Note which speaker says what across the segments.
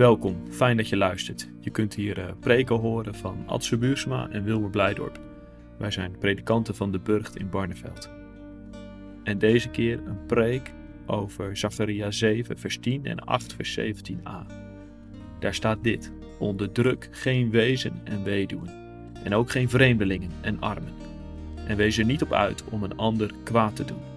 Speaker 1: Welkom, fijn dat je luistert. Je kunt hier uh, preken horen van Adse Buursma en Wilmer Blijdorp. Wij zijn predikanten van de Burgt in Barneveld. En deze keer een preek over Zacharia 7 vers 10 en 8 vers 17a. Daar staat dit, onderdruk geen wezen en weduwen, en ook geen vreemdelingen en armen, en wees er niet op uit om een ander kwaad te doen.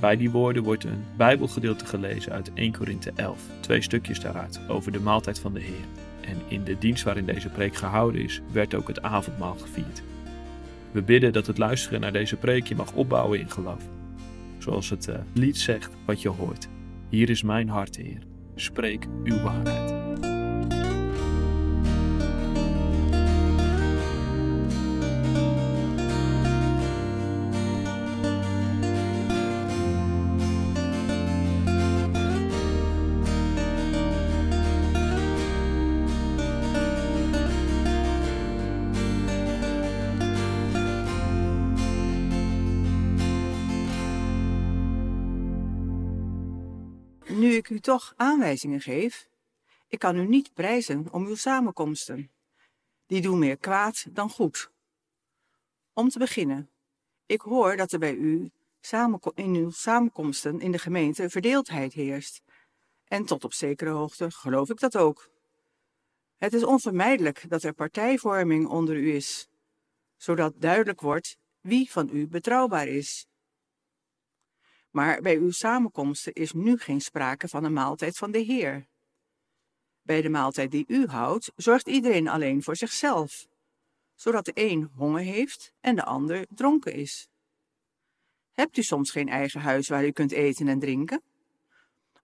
Speaker 1: Bij die woorden wordt een Bijbelgedeelte gelezen uit 1 Korinthe 11, twee stukjes daaruit, over de maaltijd van de Heer. En in de dienst waarin deze preek gehouden is, werd ook het avondmaal gevierd. We bidden dat het luisteren naar deze preek je mag opbouwen in geloof. Zoals het uh, lied zegt wat je hoort. Hier is mijn hart, Heer. Spreek uw waarheid.
Speaker 2: Toch aanwijzingen geef, ik kan u niet prijzen om uw samenkomsten. Die doen meer kwaad dan goed. Om te beginnen, ik hoor dat er bij u in uw samenkomsten in de gemeente verdeeldheid heerst. En tot op zekere hoogte geloof ik dat ook. Het is onvermijdelijk dat er partijvorming onder u is, zodat duidelijk wordt wie van u betrouwbaar is. Maar bij uw samenkomsten is nu geen sprake van een maaltijd van de Heer. Bij de maaltijd die u houdt, zorgt iedereen alleen voor zichzelf, zodat de een honger heeft en de ander dronken is. Hebt u soms geen eigen huis waar u kunt eten en drinken?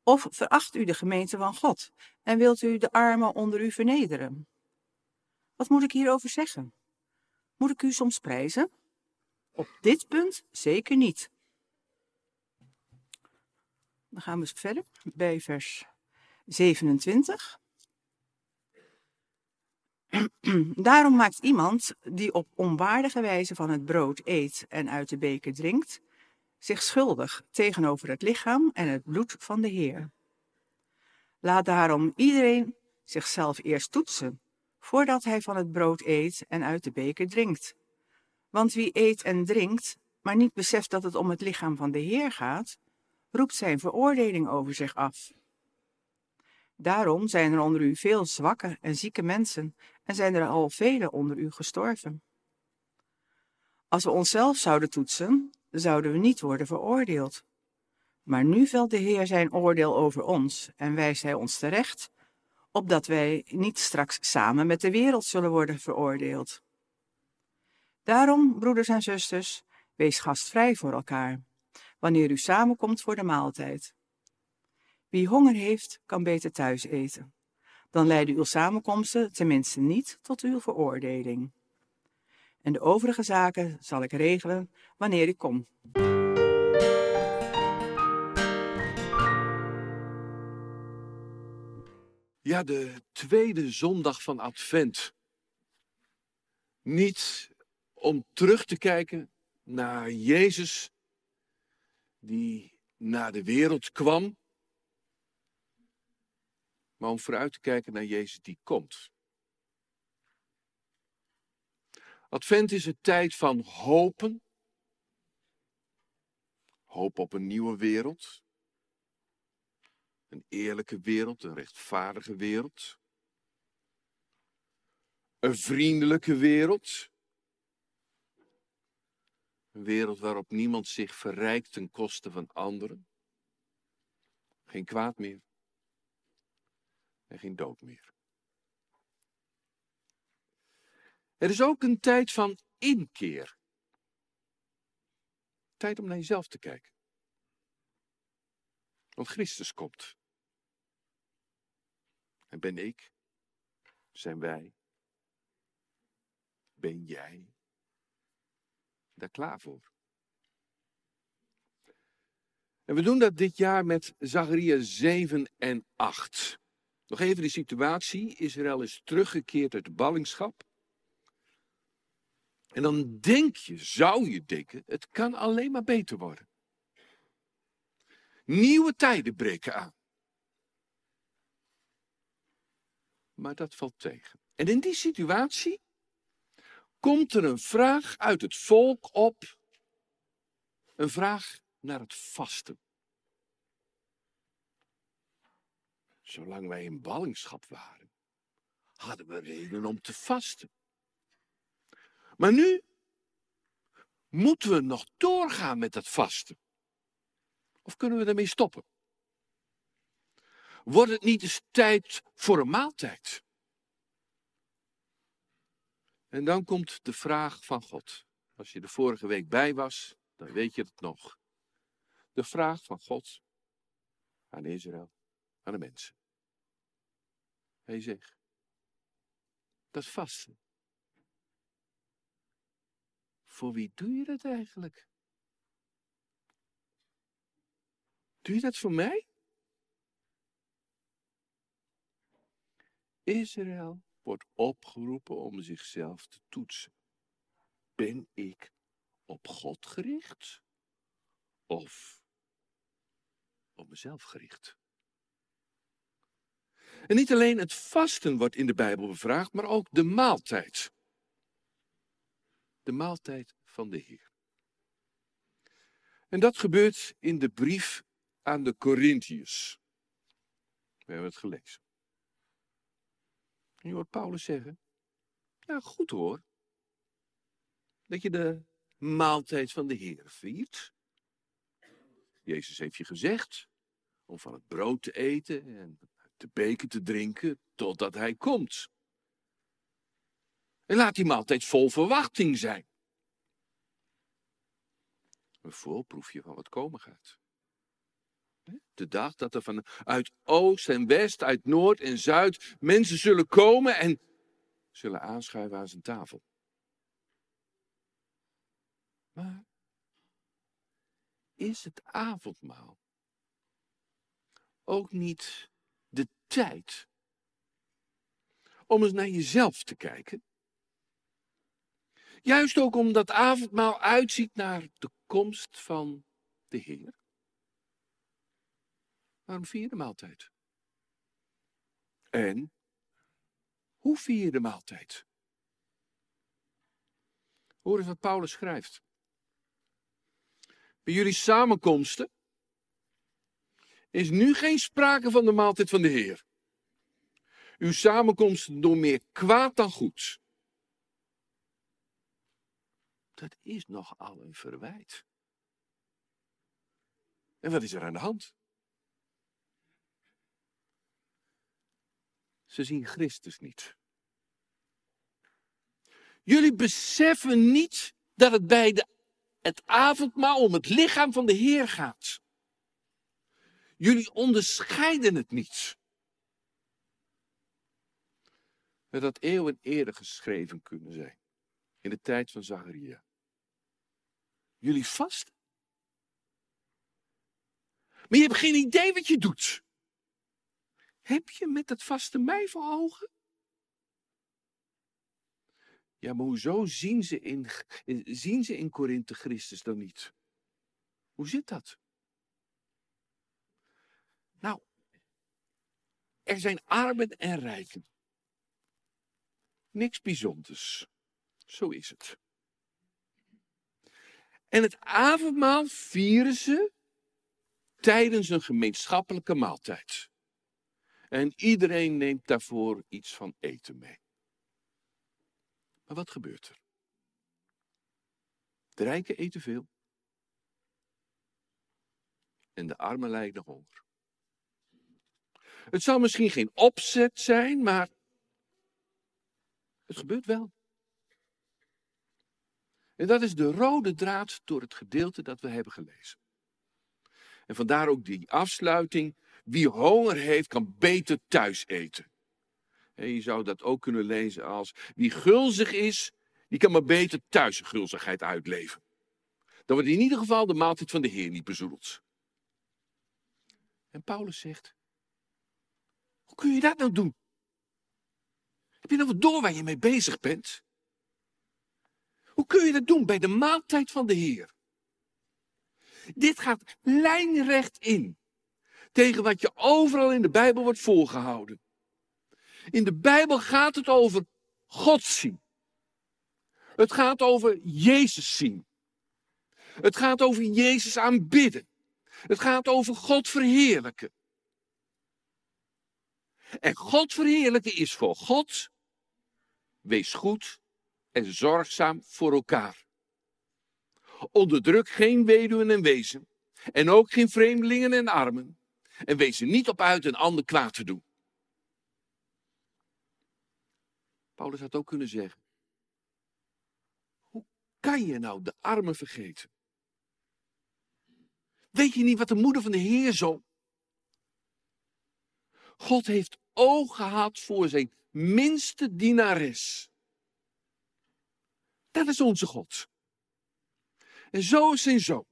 Speaker 2: Of veracht u de gemeente van God en wilt u de armen onder u vernederen? Wat moet ik hierover zeggen? Moet ik u soms prijzen? Op dit punt zeker niet. Dan gaan we verder bij vers 27. Daarom maakt iemand die op onwaardige wijze van het brood eet en uit de beker drinkt, zich schuldig tegenover het lichaam en het bloed van de Heer. Laat daarom iedereen zichzelf eerst toetsen, voordat hij van het brood eet en uit de beker drinkt. Want wie eet en drinkt, maar niet beseft dat het om het lichaam van de Heer gaat, roept zijn veroordeling over zich af. Daarom zijn er onder u veel zwakke en zieke mensen en zijn er al vele onder u gestorven. Als we onszelf zouden toetsen, zouden we niet worden veroordeeld. Maar nu velt de Heer zijn oordeel over ons en wijst hij ons terecht, opdat wij niet straks samen met de wereld zullen worden veroordeeld. Daarom, broeders en zusters, wees gastvrij voor elkaar wanneer u samenkomt voor de maaltijd. Wie honger heeft, kan beter thuis eten. Dan leiden uw samenkomsten tenminste niet tot uw veroordeling. En de overige zaken zal ik regelen wanneer ik kom.
Speaker 3: Ja, de tweede zondag van Advent. Niet om terug te kijken naar Jezus die naar de wereld kwam, maar om vooruit te kijken naar Jezus die komt. Advent is een tijd van hopen. Hoop op een nieuwe wereld. Een eerlijke wereld, een rechtvaardige wereld. Een vriendelijke wereld. Een wereld waarop niemand zich verrijkt ten koste van anderen. Geen kwaad meer. En geen dood meer. Er is ook een tijd van inkeer. Tijd om naar jezelf te kijken. Want Christus komt. En ben ik? Zijn wij? Ben jij? Daar klaar voor. En we doen dat dit jaar met Zacharia 7 en 8. Nog even de situatie. Israël is teruggekeerd uit de ballingschap. En dan denk je, zou je denken, het kan alleen maar beter worden. Nieuwe tijden breken aan. Maar dat valt tegen. En in die situatie komt er een vraag uit het volk op. Een vraag naar het vasten. Zolang wij in ballingschap waren, hadden we reden om te vasten. Maar nu moeten we nog doorgaan met dat vasten. Of kunnen we ermee stoppen? Wordt het niet eens tijd voor een maaltijd? En dan komt de vraag van God. Als je de vorige week bij was, dan weet je het nog. De vraag van God aan Israël, aan de mensen. Hij zegt, dat vasten. Voor wie doe je dat eigenlijk? Doe je dat voor mij? Israël wordt opgeroepen om zichzelf te toetsen. Ben ik op God gericht of op mezelf gericht? En niet alleen het vasten wordt in de Bijbel bevraagd, maar ook de maaltijd. De maaltijd van de Heer. En dat gebeurt in de brief aan de Corinthiërs. We hebben het gelezen. En je hoort Paulus zeggen, ja goed hoor, dat je de maaltijd van de Heer viert. Jezus heeft je gezegd om van het brood te eten en de beker te drinken totdat hij komt. En laat die maaltijd vol verwachting zijn. Een voorproefje van wat komen gaat. De dag dat er van uit oost en west, uit noord en zuid mensen zullen komen en zullen aanschuiven aan zijn tafel. Maar is het avondmaal ook niet de tijd om eens naar jezelf te kijken? Juist ook omdat avondmaal uitziet naar de komst van de Heer. Waarom vier je de maaltijd? En hoe vier je de maaltijd? Hoor eens wat Paulus schrijft. Bij jullie samenkomsten is nu geen sprake van de maaltijd van de Heer. Uw samenkomsten doen meer kwaad dan goed. Dat is nogal een verwijt. En wat is er aan de hand? Ze zien Christus niet. Jullie beseffen niet dat het bij de, het avondmaal om het lichaam van de Heer gaat. Jullie onderscheiden het niet. Dat had eeuwen eerder geschreven kunnen zijn. In de tijd van Zacharia. Jullie vasten. Maar je hebt geen idee wat je doet. Heb je met het vaste mij voor ogen? Ja, maar hoezo zien ze in, zien ze in Korinthe Christus dan niet? Hoe zit dat? Nou, er zijn armen en rijken. Niks bijzonders. Zo is het. En het avondmaal vieren ze tijdens een gemeenschappelijke maaltijd. En iedereen neemt daarvoor iets van eten mee. Maar wat gebeurt er? De rijken eten veel. En de armen lijden honger. Het zal misschien geen opzet zijn, maar het gebeurt wel. En dat is de rode draad door het gedeelte dat we hebben gelezen. En vandaar ook die afsluiting wie honger heeft, kan beter thuis eten. je zou dat ook kunnen lezen als wie gulzig is, die kan maar beter thuis gulzigheid uitleven. Dan wordt in ieder geval de maaltijd van de Heer niet bezoedeld. En Paulus zegt, hoe kun je dat nou doen? Heb je nog wat door waar je mee bezig bent? Hoe kun je dat doen bij de maaltijd van de Heer? Dit gaat lijnrecht in tegen wat je overal in de Bijbel wordt voorgehouden. In de Bijbel gaat het over God zien. Het gaat over Jezus zien. Het gaat over Jezus aanbidden. Het gaat over God verheerlijken. En God verheerlijken is voor God. Wees goed en zorgzaam voor elkaar. Onderdruk geen weduwen en wezen. En ook geen vreemdelingen en armen. En wees er niet op uit een ander kwaad te doen. Paulus had ook kunnen zeggen. Hoe kan je nou de armen vergeten? Weet je niet wat de moeder van de Heer zo? God heeft oog gehad voor zijn minste dienares. Dat is onze God. En zo is zijn zoon.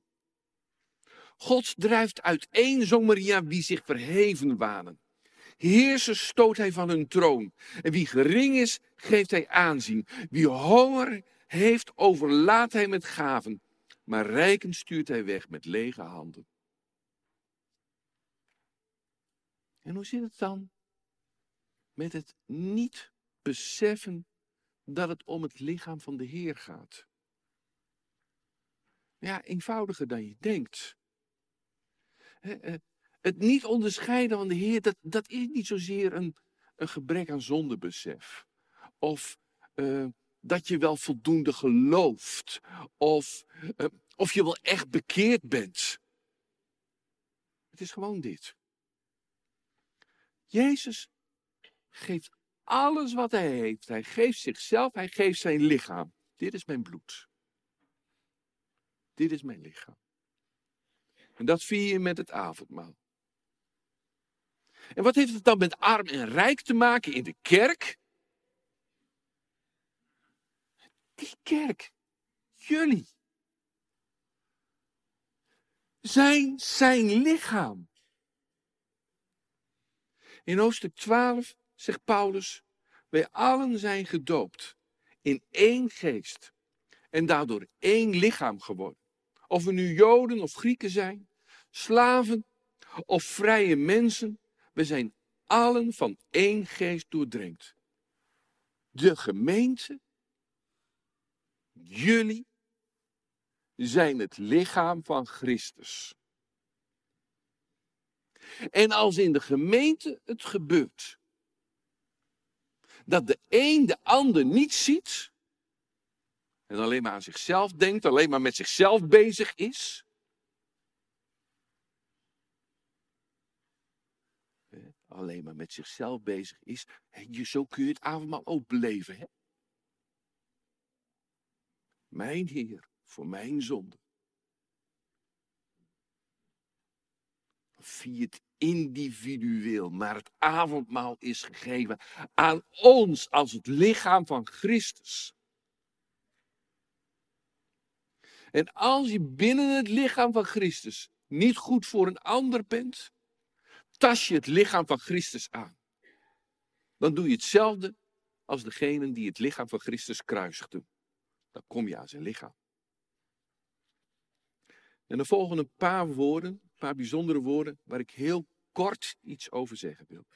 Speaker 3: God drijft uiteen, zong Maria, wie zich verheven wanen. Heersers stoot hij van hun troon. En wie gering is, geeft hij aanzien. Wie honger heeft, overlaat hij met gaven. Maar rijken stuurt hij weg met lege handen. En hoe zit het dan met het niet beseffen dat het om het lichaam van de Heer gaat? Ja, eenvoudiger dan je denkt. Eh, het niet onderscheiden van de Heer, dat, dat is niet zozeer een, een gebrek aan zondebesef. Of uh, dat je wel voldoende gelooft. Of, uh, of je wel echt bekeerd bent. Het is gewoon dit. Jezus geeft alles wat hij heeft. Hij geeft zichzelf, hij geeft zijn lichaam. Dit is mijn bloed. Dit is mijn lichaam. En dat vier je met het avondmaal. En wat heeft het dan met arm en rijk te maken in de kerk? Die kerk, jullie, zijn zijn lichaam. In hoofdstuk 12 zegt Paulus, wij allen zijn gedoopt in één geest en daardoor één lichaam geworden. Of we nu Joden of Grieken zijn, slaven of vrije mensen, we zijn allen van één geest doordrenkt. De gemeente, jullie, zijn het lichaam van Christus. En als in de gemeente het gebeurt, dat de een de ander niet ziet, en alleen maar aan zichzelf denkt, alleen maar met zichzelf bezig is, alleen maar met zichzelf bezig is, je, zo kun je het avondmaal ook beleven. Hè? Mijn Heer, voor mijn zonde. Viert individueel, maar het avondmaal is gegeven aan ons als het lichaam van Christus. En als je binnen het lichaam van Christus niet goed voor een ander bent, tas je het lichaam van Christus aan. Dan doe je hetzelfde als degene die het lichaam van Christus kruisigde. Dan kom je aan zijn lichaam. En dan volgen een paar woorden, een paar bijzondere woorden, waar ik heel kort iets over zeggen wil.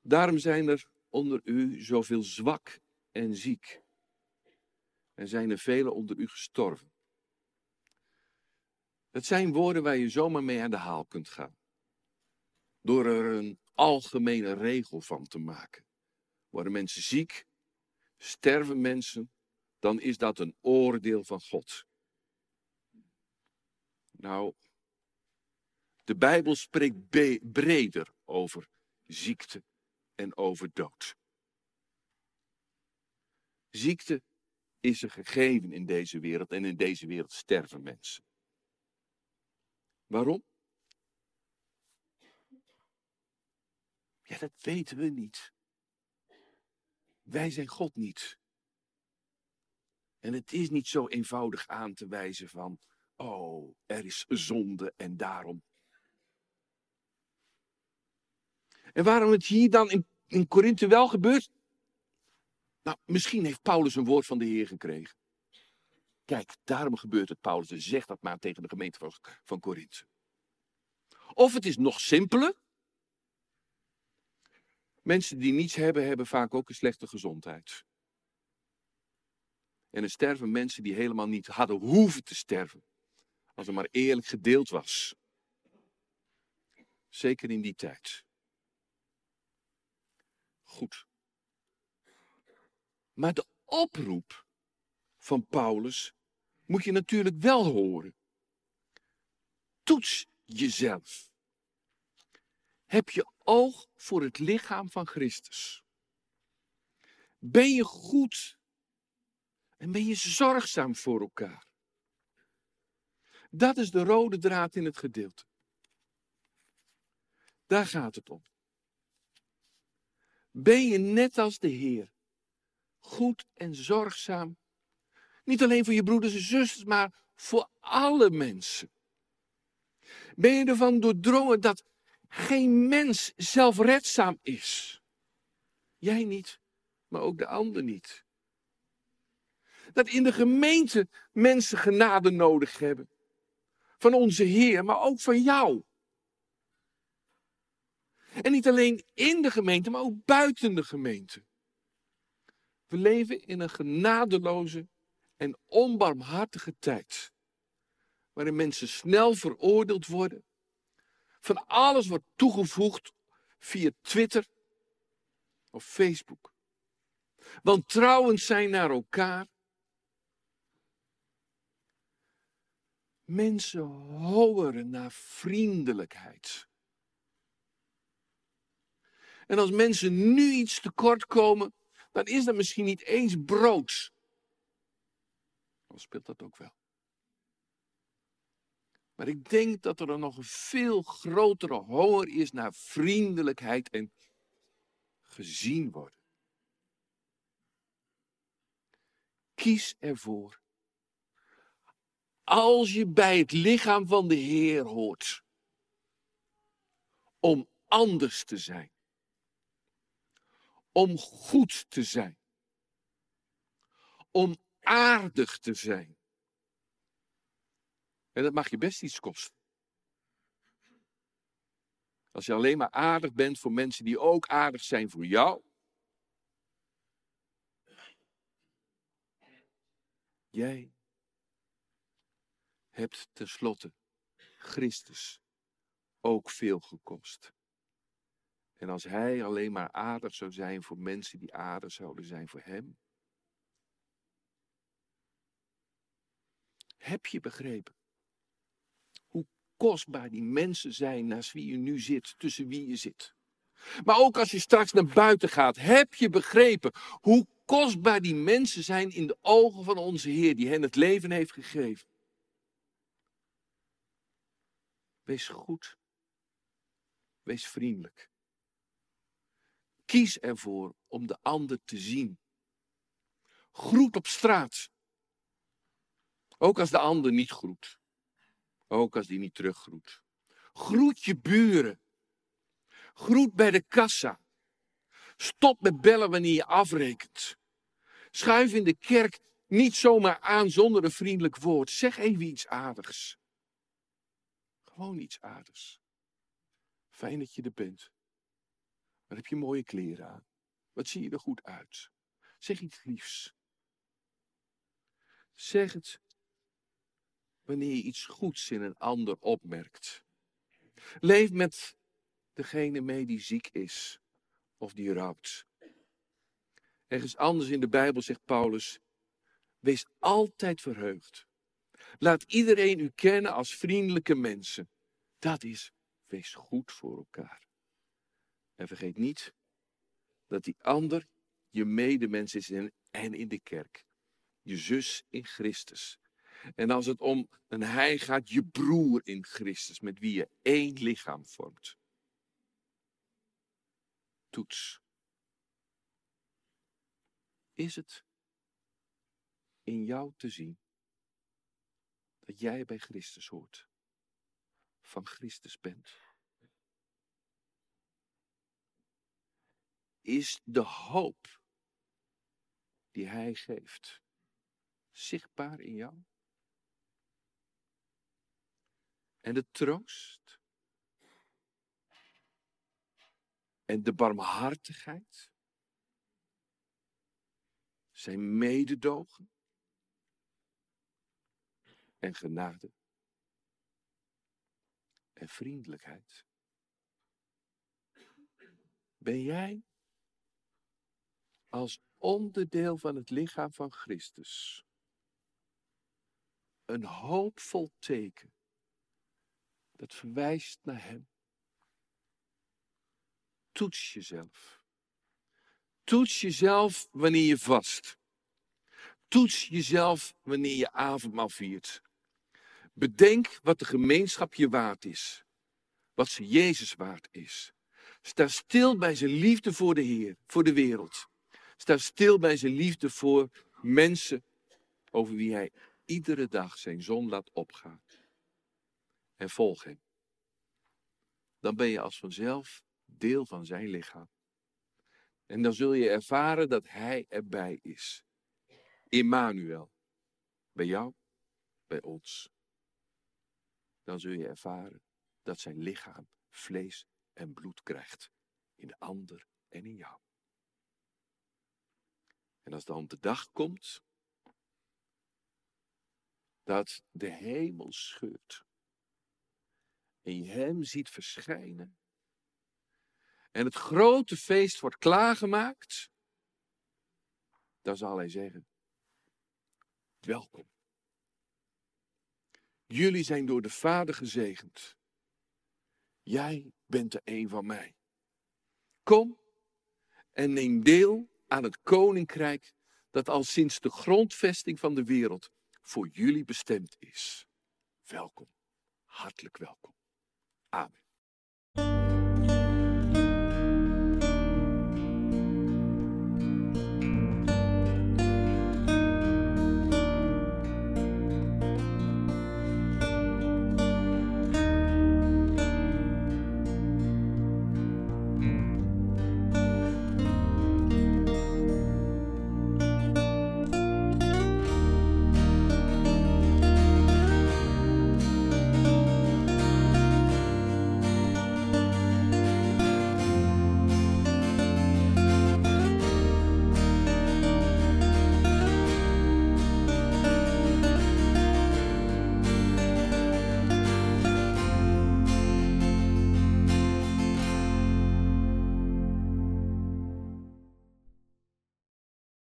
Speaker 3: Daarom zijn er onder u zoveel zwak en ziek. En zijn er velen onder u gestorven. Het zijn woorden waar je zomaar mee aan de haal kunt gaan. Door er een algemene regel van te maken. Worden mensen ziek, sterven mensen, dan is dat een oordeel van God. Nou, de Bijbel spreekt breder over ziekte en over dood. Ziekte is een gegeven in deze wereld en in deze wereld sterven mensen. Waarom? Ja, dat weten we niet. Wij zijn God niet. En het is niet zo eenvoudig aan te wijzen van, oh, er is zonde en daarom. En waarom het hier dan in, in Korinthe wel gebeurt? Nou, misschien heeft Paulus een woord van de Heer gekregen. Kijk, daarom gebeurt het, Paulus. Zegt dat maar tegen de gemeente van, van Korinthe. Of het is nog simpeler. Mensen die niets hebben, hebben vaak ook een slechte gezondheid. En er sterven mensen die helemaal niet hadden hoeven te sterven. Als er maar eerlijk gedeeld was. Zeker in die tijd. Goed. Maar de oproep van Paulus moet je natuurlijk wel horen. Toets jezelf. Heb je oog voor het lichaam van Christus? Ben je goed en ben je zorgzaam voor elkaar? Dat is de rode draad in het gedeelte. Daar gaat het om. Ben je net als de Heer goed en zorgzaam? Niet alleen voor je broeders en zusters, maar voor alle mensen. Ben je ervan doordrongen dat geen mens zelfredzaam is? Jij niet, maar ook de ander niet. Dat in de gemeente mensen genade nodig hebben. Van onze Heer, maar ook van jou. En niet alleen in de gemeente, maar ook buiten de gemeente. We leven in een genadeloze en onbarmhartige tijd. Waarin mensen snel veroordeeld worden. Van alles wordt toegevoegd via Twitter of Facebook. Want trouwens zijn naar elkaar. Mensen horen naar vriendelijkheid. En als mensen nu iets tekort komen, dan is dat misschien niet eens brood. Dan speelt dat ook wel. Maar ik denk dat er nog een veel grotere honger is naar vriendelijkheid en gezien worden. Kies ervoor. Als je bij het lichaam van de Heer hoort, om anders te zijn om goed te zijn. Om aardig te zijn. En dat mag je best iets kosten. Als je alleen maar aardig bent voor mensen die ook aardig zijn voor jou. Jij hebt tenslotte Christus ook veel gekost. En als hij alleen maar aardig zou zijn voor mensen die aardig zouden zijn voor hem. Heb je begrepen kostbaar die mensen zijn naast wie je nu zit, tussen wie je zit? Maar ook als je straks naar buiten gaat, heb je begrepen hoe kostbaar die mensen zijn in de ogen van onze Heer, die hen het leven heeft gegeven? Wees goed. Wees vriendelijk. Kies ervoor om de ander te zien. Groet op straat. Ook als de ander niet groet. Ook als die niet teruggroet. Groet je buren. Groet bij de kassa. Stop met bellen wanneer je afrekent. Schuif in de kerk niet zomaar aan zonder een vriendelijk woord. Zeg even iets aardigs. Gewoon iets aardigs. Fijn dat je er bent. Wat heb je mooie kleren aan? Wat zie je er goed uit? Zeg iets liefs. Zeg het wanneer je iets goeds in een ander opmerkt. Leef met degene mee die ziek is of die rouwt. Ergens anders in de Bijbel zegt Paulus: Wees altijd verheugd. Laat iedereen u kennen als vriendelijke mensen. Dat is, wees goed voor elkaar. En vergeet niet dat die ander je medemens is en in de kerk. Je zus in Christus. En als het om een hij gaat, je broer in Christus, met wie je één lichaam vormt. Toets. Is het in jou te zien dat jij bij Christus hoort, van Christus bent? is de hoop die Hij geeft zichtbaar in jou? En de troost? En de barmhartigheid, zijn mededogen? En genade? En vriendelijkheid. Ben jij als onderdeel van het lichaam van Christus een hoopvol teken dat verwijst naar Hem? Toets jezelf. Toets jezelf wanneer je vast. Toets jezelf wanneer je avondmaal viert. Bedenk wat de gemeenschap je waard is. Wat ze Jezus waard is. Sta stil bij zijn liefde voor de Heer, voor de wereld. Sta stil bij zijn liefde voor mensen over wie hij iedere dag zijn zon laat opgaan. En volg hem. Dan ben je als vanzelf deel van zijn lichaam. En dan zul je ervaren dat hij erbij is. Immanuel. Bij jou, bij ons. Dan zul je ervaren dat zijn lichaam vlees en bloed krijgt. In de ander en in jou. En als dan de dag komt dat de hemel scheurt en je hem ziet verschijnen en het grote feest wordt klaargemaakt, dan zal hij zeggen, welkom. Jullie zijn door de Vader gezegend. Jij bent er een van mij. Kom en neem deel aan het koninkrijk dat al sinds de grondvesting van de wereld voor jullie bestemd is. Welkom, hartelijk welkom. abre.